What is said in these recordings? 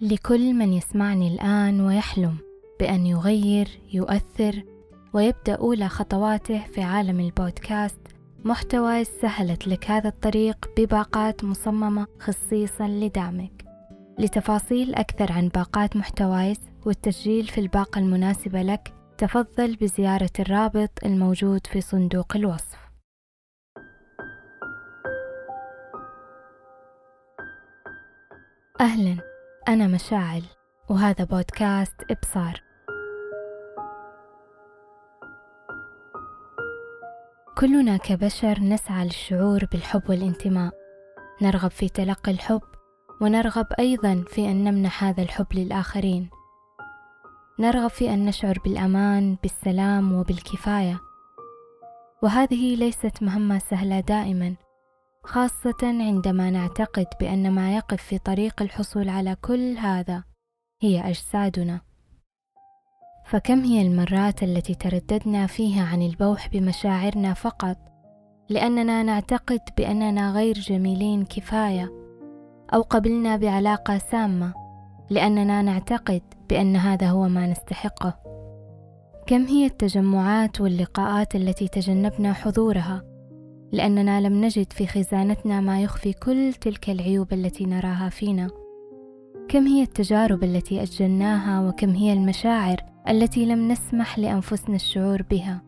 لكل من يسمعني الآن ويحلم بأن يغير يؤثر ويبدأ أولى خطواته في عالم البودكاست محتوى سهلت لك هذا الطريق بباقات مصممة خصيصا لدعمك. لتفاصيل أكثر عن باقات محتوايز والتسجيل في الباقة المناسبة لك تفضل بزيارة الرابط الموجود في صندوق الوصف. أهلا. أنا مشاعل وهذا بودكاست إبصار. كلنا كبشر نسعى للشعور بالحب والانتماء. نرغب في تلقي الحب ونرغب أيضا في أن نمنح هذا الحب للآخرين. نرغب في أن نشعر بالأمان بالسلام وبالكفاية. وهذه ليست مهمة سهلة دائما. خاصة عندما نعتقد بأن ما يقف في طريق الحصول على كل هذا هي أجسادنا. فكم هي المرات التي ترددنا فيها عن البوح بمشاعرنا فقط لأننا نعتقد بأننا غير جميلين كفاية أو قبلنا بعلاقة سامة لأننا نعتقد بأن هذا هو ما نستحقه. كم هي التجمعات واللقاءات التي تجنبنا حضورها لأننا لم نجد في خزانتنا ما يخفي كل تلك العيوب التي نراها فينا. كم هي التجارب التي أجلناها وكم هي المشاعر التي لم نسمح لأنفسنا الشعور بها؟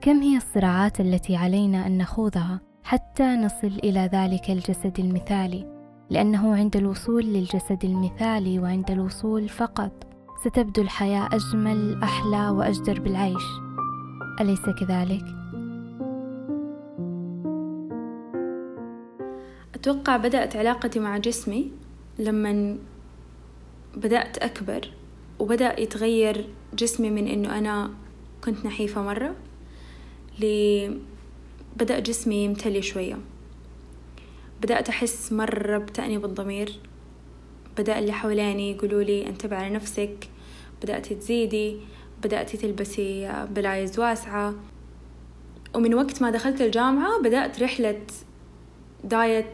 كم هي الصراعات التي علينا أن نخوضها حتى نصل إلى ذلك الجسد المثالي؟ لأنه عند الوصول للجسد المثالي وعند الوصول فقط ستبدو الحياة أجمل أحلى وأجدر بالعيش. أليس كذلك؟ أتوقع بدأت علاقتي مع جسمي لما بدأت أكبر وبدأ يتغير جسمي من إنه أنا كنت نحيفة مرة بدأ جسمي يمتلي شوية. بدأت أحس مرة بتأنيب الضمير بدأ اللي حولاني يقولوا لي انتبه على نفسك بدأتي تزيدي بدأتي تلبسي بلايز واسعة. ومن وقت ما دخلت الجامعة بدأت رحلة diet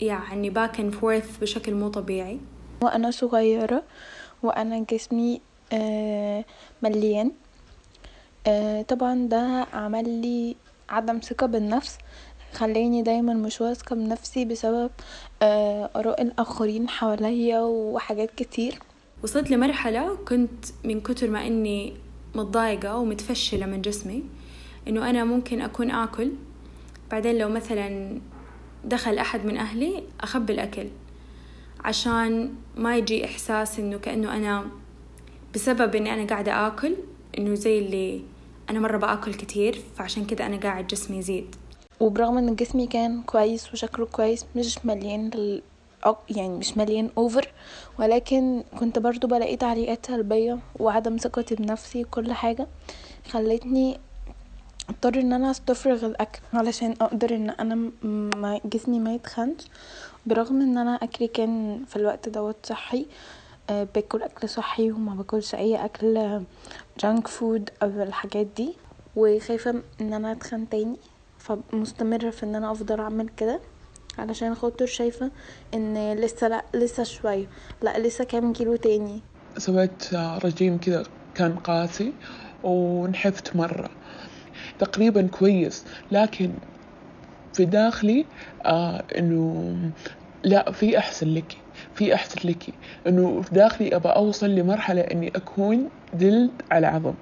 يعني back and forth بشكل مو طبيعي. وأنا صغيرة وأنا جسمي آه، مليان. آه، طبعا ده عمل لي عدم ثقة بالنفس خلاني دايما مش واثقة بنفسي بسبب آه، آراء الآخرين حواليا وحاجات كتير. وصلت لمرحلة كنت من كتر ما إني متضايقة ومتفشلة من جسمي إنه أنا ممكن أكون آكل. بعدين لو مثلا دخل أحد من أهلي أخبي الأكل عشان ما يجي إحساس إنه كأنه أنا بسبب إني أنا قاعدة آكل إنه زي اللي أنا مرة بآكل كتير فعشان كده أنا قاعد جسمي يزيد. وبرغم إن جسمي كان كويس وشكله كويس مش مليان لل... يعني مش مليان over ولكن كنت برضو بلاقي تعليقات سلبية وعدم ثقتي بنفسي وكل حاجة خلتني أضطر إن أنا أستفرغ الأكل علشان أقدر إن أنا جسمي ما يتخنش. برغم إن أنا أكلي كان في الوقت دوت صحي أه باكل أكل صحي وما باكلش أي أكل junk food أو الحاجات دي. وخايفة إن أنا أتخن تاني فمستمرة في إن أنا أفضل أعمل كده. علشان خاطر شايفة إن لسه لأ لسه شوية لأ لسه كام كيلو تاني. سويت رجيم كذا كان قاسي ونحفت مرة. تقريبا كويس. لكن في داخلي آه إنه لا في أحسن لك في أحسن لك. إنه في داخلي أبى أوصل لمرحلة إني أكون جلد على عظم.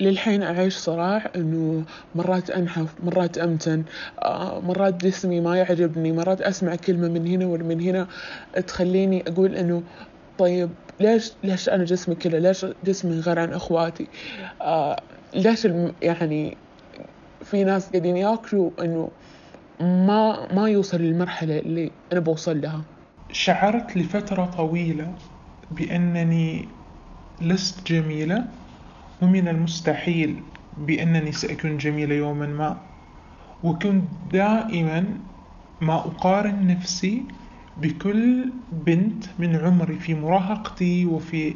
للحين أعيش صراع إنه مرات أنحف مرات أمتن آه مرات جسمي ما يعجبني مرات أسمع كلمة من هنا ولا من هنا تخليني أقول إنه طيب ليش ليش أنا جسمي كذا؟ ليش جسمي غير عن إخواتي؟ آه ليش يعني في ناس قاعدين ياكلوا إنه ما ما يوصل للمرحلة اللي أنا بوصل لها. شعرت لفترة طويلة بأنني لست جميلة ومن المستحيل بأنني سأكون جميلة يوما ما. وكنت دائما ما أقارن نفسي بكل بنت من عمري في مراهقتي وفي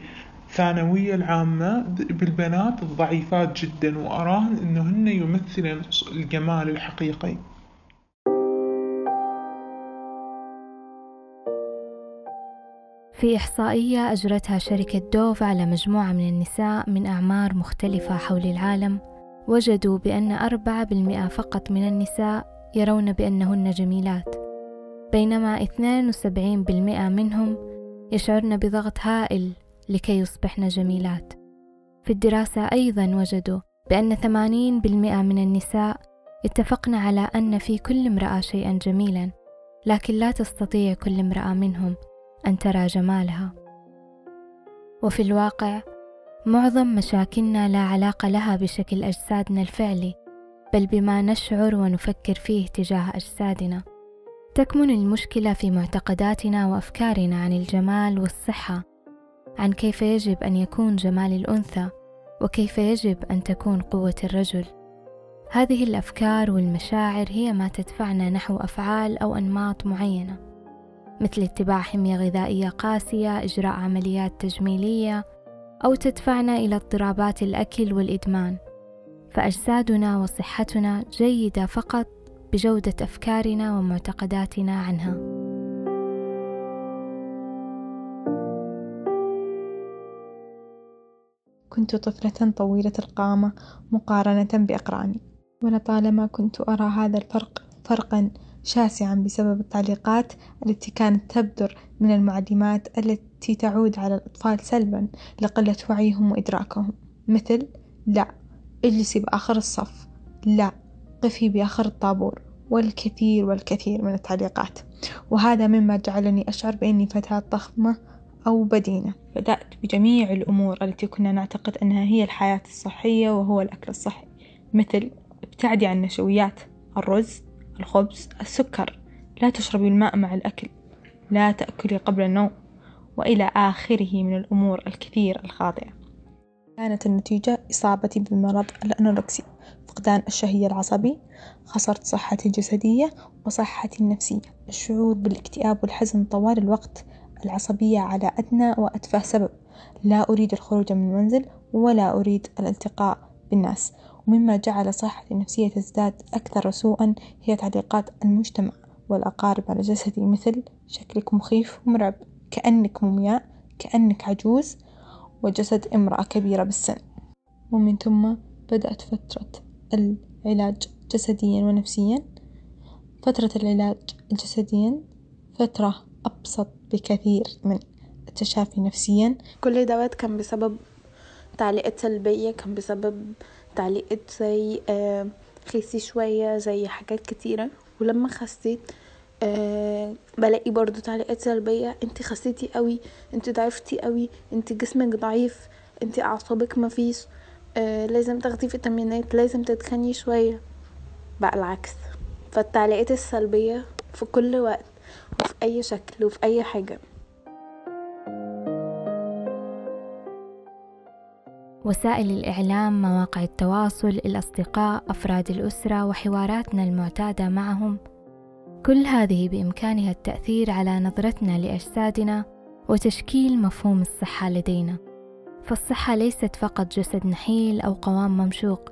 الثانوية العامة بالبنات الضعيفات جدا وأراهن أنهن يمثلن الجمال الحقيقي. في إحصائية أجرتها شركة دوف على مجموعة من النساء من أعمار مختلفة حول العالم وجدوا بأن أربعة بالمئة فقط من النساء يرون بأنهن جميلات بينما 72% منهم يشعرن بضغط هائل لكي يصبحن جميلات. في الدراسة أيضا وجدوا بأن 80% من النساء اتفقن على أن في كل امرأة شيئا جميلا لكن لا تستطيع كل امرأة منهم أن ترى جمالها. وفي الواقع معظم مشاكلنا لا علاقة لها بشكل أجسادنا الفعلي بل بما نشعر ونفكر فيه تجاه أجسادنا. تكمن المشكلة في معتقداتنا وأفكارنا عن الجمال والصحة عن كيف يجب أن يكون جمال الأنثى وكيف يجب أن تكون قوة الرجل هذه الأفكار والمشاعر هي ما تدفعنا نحو أفعال أو أنماط معينة مثل اتباع حمية غذائية قاسية إجراء عمليات تجميلية أو تدفعنا إلى اضطرابات الأكل والإدمان فأجسادنا وصحتنا جيدة فقط بجودة أفكارنا ومعتقداتنا عنها. كنت طفلة طويلة القامة مقارنة بأقراني. ولطالما كنت أرى هذا الفرق فرقا شاسعا بسبب التعليقات التي كانت تبدر من المعلمات التي تعود على الأطفال سلبا لقلة وعيهم وإدراكهم. مثل لا اجلسي بآخر الصف. لا قفي بآخر الطابور. والكثير والكثير من التعليقات. وهذا مما جعلني أشعر بأني فتاة ضخمة أو بدينة. بدأت بجميع الأمور التي كنا نعتقد أنها هي الحياة الصحية وهو الأكل الصحي مثل ابتعدي عن النشويات الرز الخبز السكر. لا تشربي الماء مع الأكل. لا تأكلي قبل النوم. وإلى آخره من الأمور الكثير الخاطئة. كانت النتيجة إصابتي بمرض الأنوركسيا فقدان الشهية العصبي خسرت صحتي الجسدية وصحتي النفسية. الشعور بالاكتئاب والحزن طوال الوقت العصبية على أدنى وأتفه سبب. لا أريد الخروج من المنزل ولا أريد الالتقاء بالناس. ومما جعل صحتي النفسية تزداد أكثر سوءا هي تعليقات المجتمع والأقارب على جسدي مثل شكلك مخيف ومرعب كأنك مومياء كأنك عجوز وجسد امرأة كبيرة بالسن. ومن ثم بدأت فترة العلاج جسديا ونفسيا. فترة العلاج جسديا فترة أبسط بكثير من التشافي نفسيا. كل دوت كان بسبب تعليقات سلبية كان بسبب تعليقات زي آه خسي شوية زي حاجات كتيرة. ولما خسيت أه بلاقي برضو تعليقات سلبية. انت خسيتي قوي انت ضعفتي قوي انت جسمك ضعيف انت أعصابك مفيش أه لازم تاخدي فيتامينات لازم تتخني شوية. بقى العكس. فالتعليقات السلبية في كل وقت وفي أي شكل وفي أي حاجة. وسائل الإعلام مواقع التواصل الأصدقاء أفراد الأسرة وحواراتنا المعتادة معهم. كل هذه بإمكانها التأثير على نظرتنا لأجسادنا وتشكيل مفهوم الصحة لدينا. فالصحة ليست فقط جسد نحيل أو قوام ممشوق.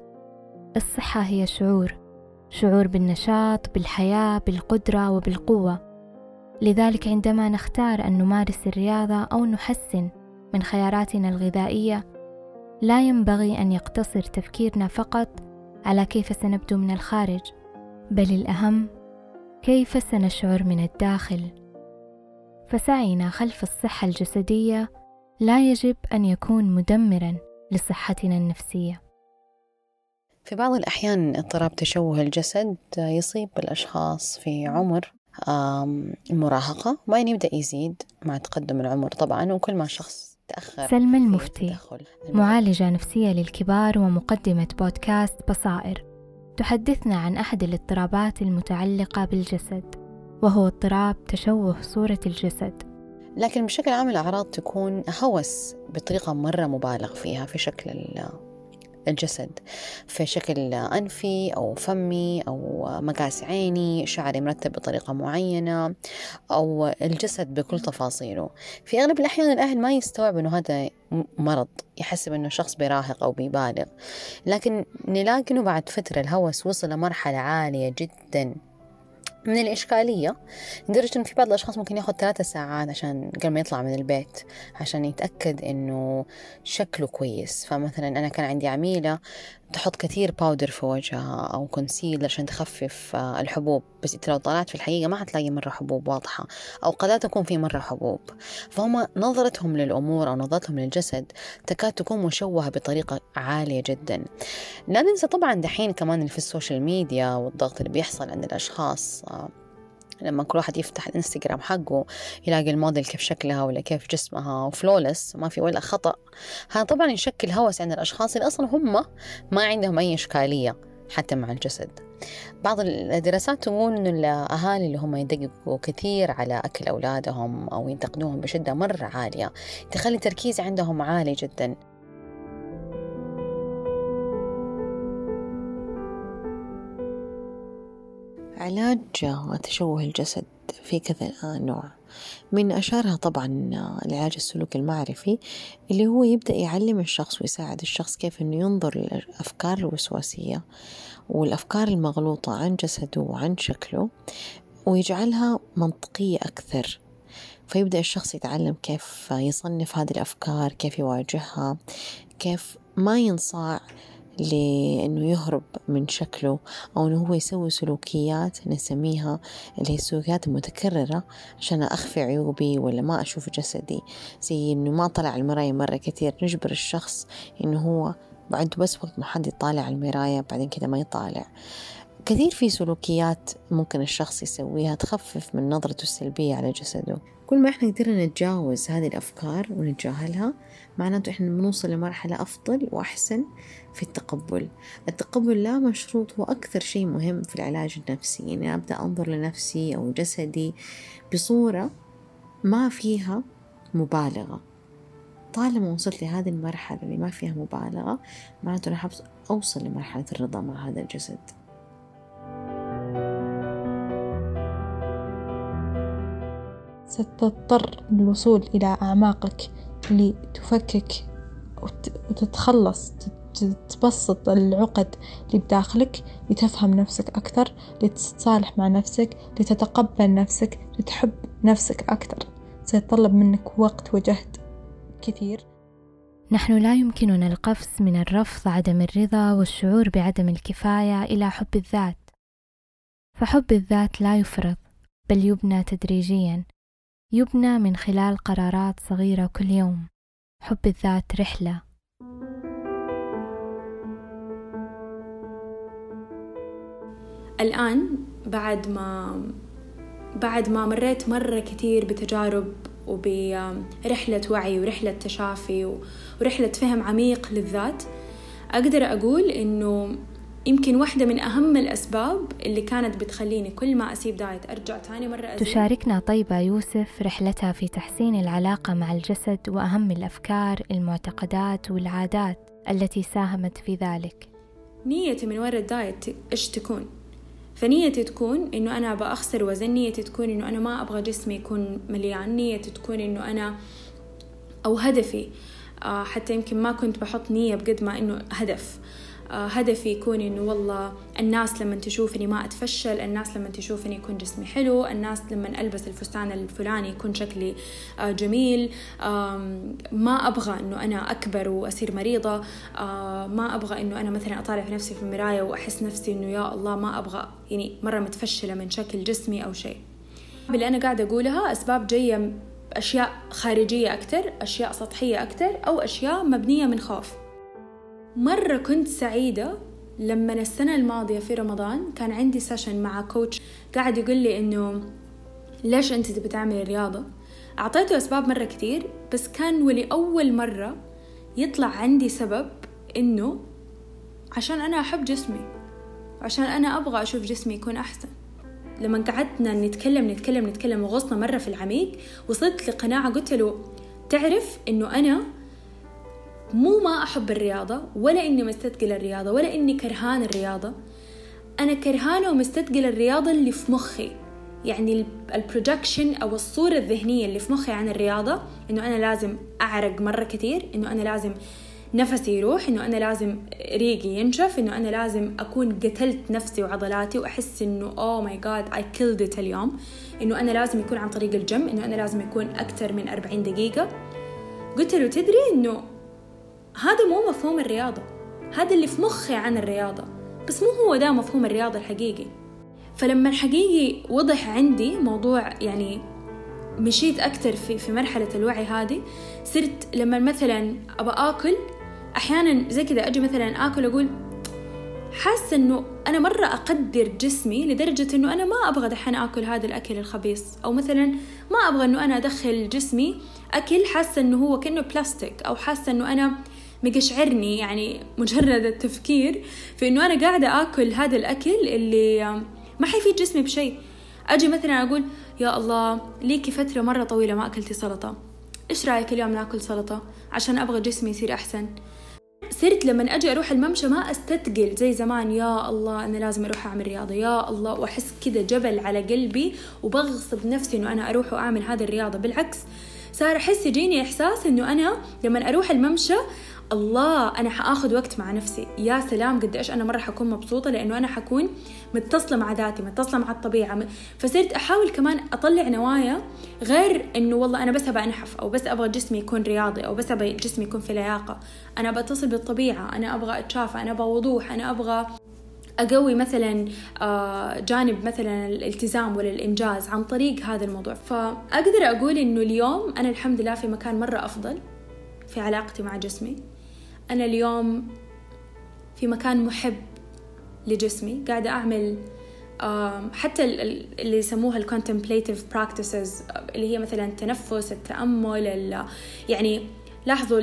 الصحة هي شعور شعور بالنشاط بالحياة بالقدرة وبالقوة. لذلك عندما نختار أن نمارس الرياضة أو نحسن من خياراتنا الغذائية لا ينبغي أن يقتصر تفكيرنا فقط على كيف سنبدو من الخارج بل الأهم كيف سنشعر من الداخل. فسعينا خلف الصحة الجسدية لا يجب أن يكون مدمرا لصحتنا النفسية. في بعض الأحيان اضطراب تشوه الجسد يصيب الأشخاص في عمر المراهقة. وبعدين يبدأ يزيد مع تقدم العمر طبعا وكل ما شخص تأخر سلمى المفتي معالجة نفسية للكبار ومقدمة بودكاست بصائر. تحدثنا عن أحد الاضطرابات المتعلقة بالجسد وهو اضطراب تشوه صورة الجسد. لكن بشكل عام الأعراض تكون هوس بطريقة مرة مبالغ فيها في شكل الجسد في شكل أنفي أو فمي أو مقاس عيني شعري مرتب بطريقة معينة أو الجسد بكل تفاصيله. في أغلب الأحيان الأهل ما يستوعبوا أنه هذا مرض يحسب أنه شخص بيراهق أو بيبالغ. لكن نلاقي أنه بعد فترة الهوس وصل لمرحلة عالية جدا. من الإشكالية لدرجة إنه في بعض الأشخاص ممكن ياخد ثلاثة ساعات عشان قبل ما يطلع من البيت عشان يتأكد إنه شكله كويس. فمثلا أنا كان عندي عميلة تحط كثير powder في وجهها أو concealer عشان تخفف آه، الحبوب. بس أنت لو طلعت في الحقيقة ما حتلاقي مرة حبوب واضحة أو قد تكون في مرة حبوب. فهم نظرتهم للأمور أو نظرتهم للجسد تكاد تكون مشوهة بطريقة عالية جدا. لا ننسى طبعا دحين كمان في ال social media والضغط اللي بيحصل عند الأشخاص آه، لما كل واحد يفتح الإنستغرام حقه يلاقي الموديل كيف شكلها ولا كيف جسمها و flawless ما في ولا خطأ. هذا طبعا يشكل هوس عند الأشخاص اللي أصلا هم ما عندهم أي إشكالية حتى مع الجسد. بعض الدراسات تقول إنه الأهالي اللي هم يدققوا كثير على أكل أولادهم أو ينتقدوهم بشدة مرة عالية تخلي التركيز عندهم عالي جدا. علاج تشوه الجسد في كذا نوع. من أشهرها طبعا العلاج السلوكي المعرفي اللي هو يبدأ يعلم الشخص ويساعد الشخص كيف أنه ينظر للأفكار الوسواسية والأفكار المغلوطة عن جسده وعن شكله ويجعلها منطقية أكثر. فيبدأ الشخص يتعلم كيف يصنف هذه الأفكار كيف يواجهها كيف ما ينصاع لأنه يهرب من شكله أو أنه هو يسوي سلوكيات نسميها اللي هي السلوكيات المتكررة عشان أخفي عيوبي ولا ما أشوف جسدي. زي أنه ما طلع المراية مرة كثير. نجبر الشخص أنه هو عنده بس وقت محدد يطالع المراية بعدين كده ما يطالع. كثير في سلوكيات ممكن الشخص يسويها تخفف من نظرته السلبية على جسده. كل ما إحنا قدرنا نتجاوز هذه الأفكار ونتجاهلها معناته إحنا بنوصل لمرحلة أفضل وأحسن في التقبل. التقبل لا مشروط هو أكثر شيء مهم في العلاج النفسي. يعني أبدأ أنظر لنفسي أو جسدي بصورة ما فيها مبالغة. طالما وصلت لهذه المرحلة اللي ما فيها مبالغة معناته أنا أوصل لمرحلة الرضا مع هذا الجسد. ستضطر للوصول إلى أعماقك لتفكك وتتخلص تبسط العقد اللي بداخلك لتفهم نفسك أكثر لتتصالح مع نفسك لتتقبل نفسك لتحب نفسك أكثر. سيتطلب منك وقت وجهد كثير. نحن لا يمكننا القفز من الرفض عدم الرضا والشعور بعدم الكفاية إلى حب الذات. فحب الذات لا يفرض بل يبنى تدريجيا. يبنى من خلال قرارات صغيرة كل يوم. حب الذات رحلة. الآن بعد ما بعد ما مريت مرة كتير بتجارب وبرحلة وعي ورحلة تشافي ورحلة فهم عميق للذات أقدر أقول إنه يمكن واحدة من أهم الأسباب اللي كانت بتخليني كل ما أسيب diet أرجع تاني مرة أزيد. تشاركنا طيبة يوسف رحلتها في تحسين العلاقة مع الجسد وأهم الأفكار المعتقدات والعادات التي ساهمت في ذلك. نيتي من وراء ال diet إيش تكون؟ فنيتي تكون إنه أنا أبغى أخسر وزن نيتي تكون إنه أنا ما أبغى جسمي يكون مليان نيتي تكون إنه أنا أو هدفي. آه، حتى يمكن ما كنت بحط نية بقد ما إنه هدف. هدفي يكون إنه والله الناس لما تشوفني ما أتفشل الناس لما تشوفني يكون جسمي حلو الناس لما ألبس الفستان الفلاني يكون شكلي آه، جميل. ما أبغى إنه أنا أكبر وأصير مريضة. آه، ما أبغى إنه أنا مثلا أطالع في نفسي في المراية وأحس نفسي إنه يا الله ما أبغى يعني مرة متفشلة من شكل جسمي أو شيء. اللي أنا قاعدة أقولها أسباب جاية أشياء خارجية أكتر أشياء سطحية أكتر أو أشياء مبنية من خوف. مرة كنت سعيدة لما السنة الماضية في رمضان كان عندي سيشن مع كوتش قاعد يقول لي إنه ليش أنت تبي تعملي رياضة أعطيته أسباب مرة كتير بس كان ولأول مرة يطلع عندي سبب إنه عشان أنا أحب جسمي عشان أنا أبغى أشوف جسمي يكون أحسن. لما قعدنا نتكلم نتكلم نتكلم وغصنا مرة في العميق وصلت لقناعة قلت له تعرف إنه أنا مو ما أحب الرياضة ولا إني مستثقلة الرياضة ولا إني كرهان الرياضة. أنا كرهانة ومستثقلة الرياضة اللي في مخي. يعني البروجكشن أو الصورة الذهنية اللي في مخي عن الرياضة إنه أنا لازم أعرق مرة كثير إنه أنا لازم نفسي يروح إنه أنا لازم ريقي ينشف إنه أنا لازم أكون قتلت نفسي وعضلاتي وأحس إنه oh my God I killed it اليوم. إنه أنا لازم يكون عن طريق الجيم إنه أنا لازم يكون أكثر من 40 دقيقة. قلت له تدري إنه هذا مو مفهوم الرياضة. هذا اللي في مخي عن الرياضة. بس مو هو ده مفهوم الرياضة الحقيقي. فلما حقيقي وضح عندي موضوع يعني مشيت أكتر في, في مرحلة الوعي هذه صرت لما مثلا أبى آكل أحيانا زي كذا أجي مثلا آكل أقول حاسة إنه أنا مرة أقدر جسمي لدرجة إنه أنا ما أبغى دحين آكل هذا الأكل الخبيث. أو مثلا ما أبغى إنه أنا أدخل جسمي أكل حاسة إنه هو كأنه بلاستيك أو حاسة إنه أنا مقشعرني يعني مجرد التفكير في إنه أنا قاعدة آكل هذا الأكل اللي ما حيفيد جسمي بشيء. أجي مثلا أقول يا الله ليكي فترة مرة طويلة ما أكلتي سلطة. إيش رأيك اليوم ناكل سلطة؟ عشان أبغى جسمي يصير أحسن. صرت لما أجي أروح الممشى ما أستثقل زي زمان يا الله أنا لازم أروح أعمل رياضة. يا الله. وأحس كذا جبل على قلبي وبغصب نفسي إنه أنا أروح وأعمل هذه الرياضة. بالعكس صار أحس يجيني إحساس إنه أنا لما أروح الممشى الله أنا حآخذ وقت مع نفسي. يا سلام قد إيش أنا مرة حكون مبسوطة لأنه أنا حكون متصلة مع ذاتي متصلة مع الطبيعة. فصرت أحاول كمان أطلع نوايا غير إنه والله أنا بس أبغى أنحف أو بس أبغى جسمي يكون رياضي أو بس أبغى جسمي يكون في لياقة. أنا بتصل بالطبيعة أنا أبغى أتشافى أنا أبغى وضوح أنا أبغى أقوي مثلا آه، جانب مثلا الالتزام ولا الإنجاز عن طريق هذا الموضوع. فأقدر أقول إنه اليوم أنا الحمد لله في مكان مرة أفضل في علاقتي مع جسمي. أنا اليوم في مكان محب لجسمي قاعدة أعمل حتى اللي يسموها contemplative practices اللي هي مثلا التنفس التأمل يعني لاحظوا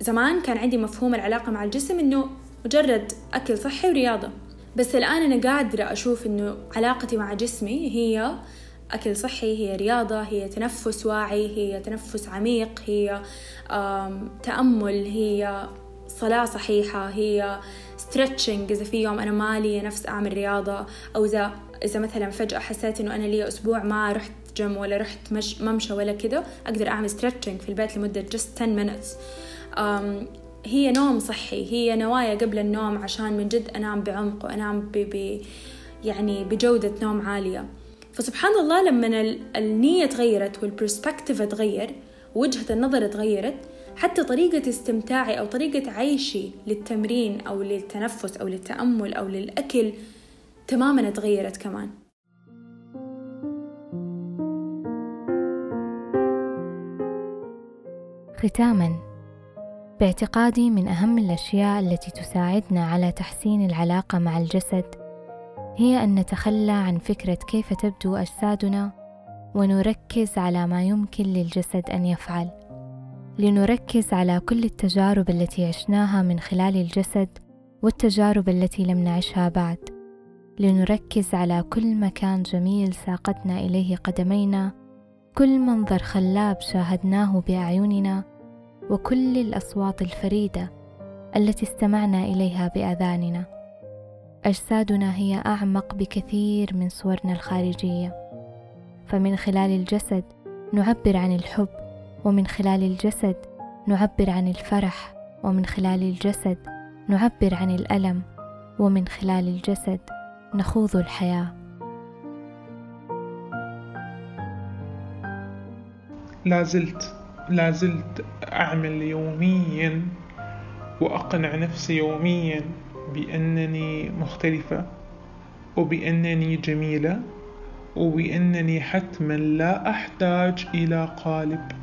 زمان كان عندي مفهوم العلاقة مع الجسم إنه مجرد أكل صحي ورياضة. بس الآن أنا قادرة أشوف إنه علاقتي مع جسمي هي أكل صحي هي رياضة هي تنفس واعي هي تنفس عميق هي تأمل هي صلاة صحيحة هي stretching إذا في يوم أنا مالي نفس أعمل رياضة أو إذا إذا مثلا فجأة حسيت إنه أنا لي أسبوع ما رحت جيم ولا رحت مش ممشى ولا كذا أقدر أعمل stretching في البيت لمدة just 10 minutes. هي نوم صحي هي نوايا قبل النوم عشان من جد أنام بعمق وأنام ب, ب يعني بجودة نوم عالية. فسبحان الله لما النية تغيرت وال perspective تغير وجهة النظر تغيرت حتى طريقة استمتاعي أو طريقة عيشي للتمرين أو للتنفس أو للتأمل أو للأكل تماما تغيرت كمان. ختاما باعتقادي من أهم الأشياء التي تساعدنا على تحسين العلاقة مع الجسد هي أن نتخلى عن فكرة كيف تبدو أجسادنا ونركز على ما يمكن للجسد أن يفعل. لنركز على كل التجارب التي عشناها من خلال الجسد والتجارب التي لم نعشها بعد. لنركز على كل مكان جميل ساقتنا إليه قدمينا كل منظر خلاب شاهدناه بأعيننا وكل الأصوات الفريدة التي استمعنا إليها بأذاننا. أجسادنا هي أعمق بكثير من صورنا الخارجية. فمن خلال الجسد نعبر عن الحب ومن خلال الجسد نعبر عن الفرح ومن خلال الجسد نعبر عن الألم ومن خلال الجسد نخوض الحياة. لازلت لازلت أعمل يوميا وأقنع نفسي يوميا بأنني مختلفة وبأنني جميلة وبأنني حتما لا أحتاج إلى قالب.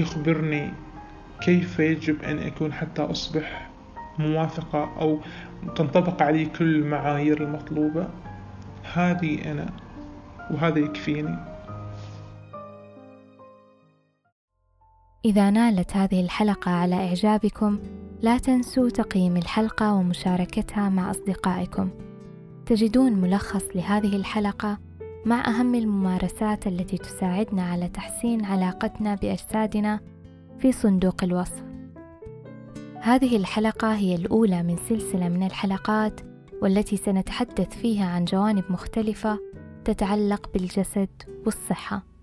يخبرني كيف يجب أن أكون حتى أصبح موافقة أو تنطبق علي كل المعايير المطلوبة؟ هذه أنا وهذا يكفيني. إذا نالت هذه الحلقة على إعجابكم لا تنسوا تقييم الحلقة ومشاركتها مع أصدقائكم. تجدون ملخص لهذه الحلقة مع أهم الممارسات التي تساعدنا على تحسين علاقتنا بأجسادنا في صندوق الوصف. هذه الحلقة هي الأولى من سلسلة من الحلقات والتي سنتحدث فيها عن جوانب مختلفة تتعلق بالجسد والصحة.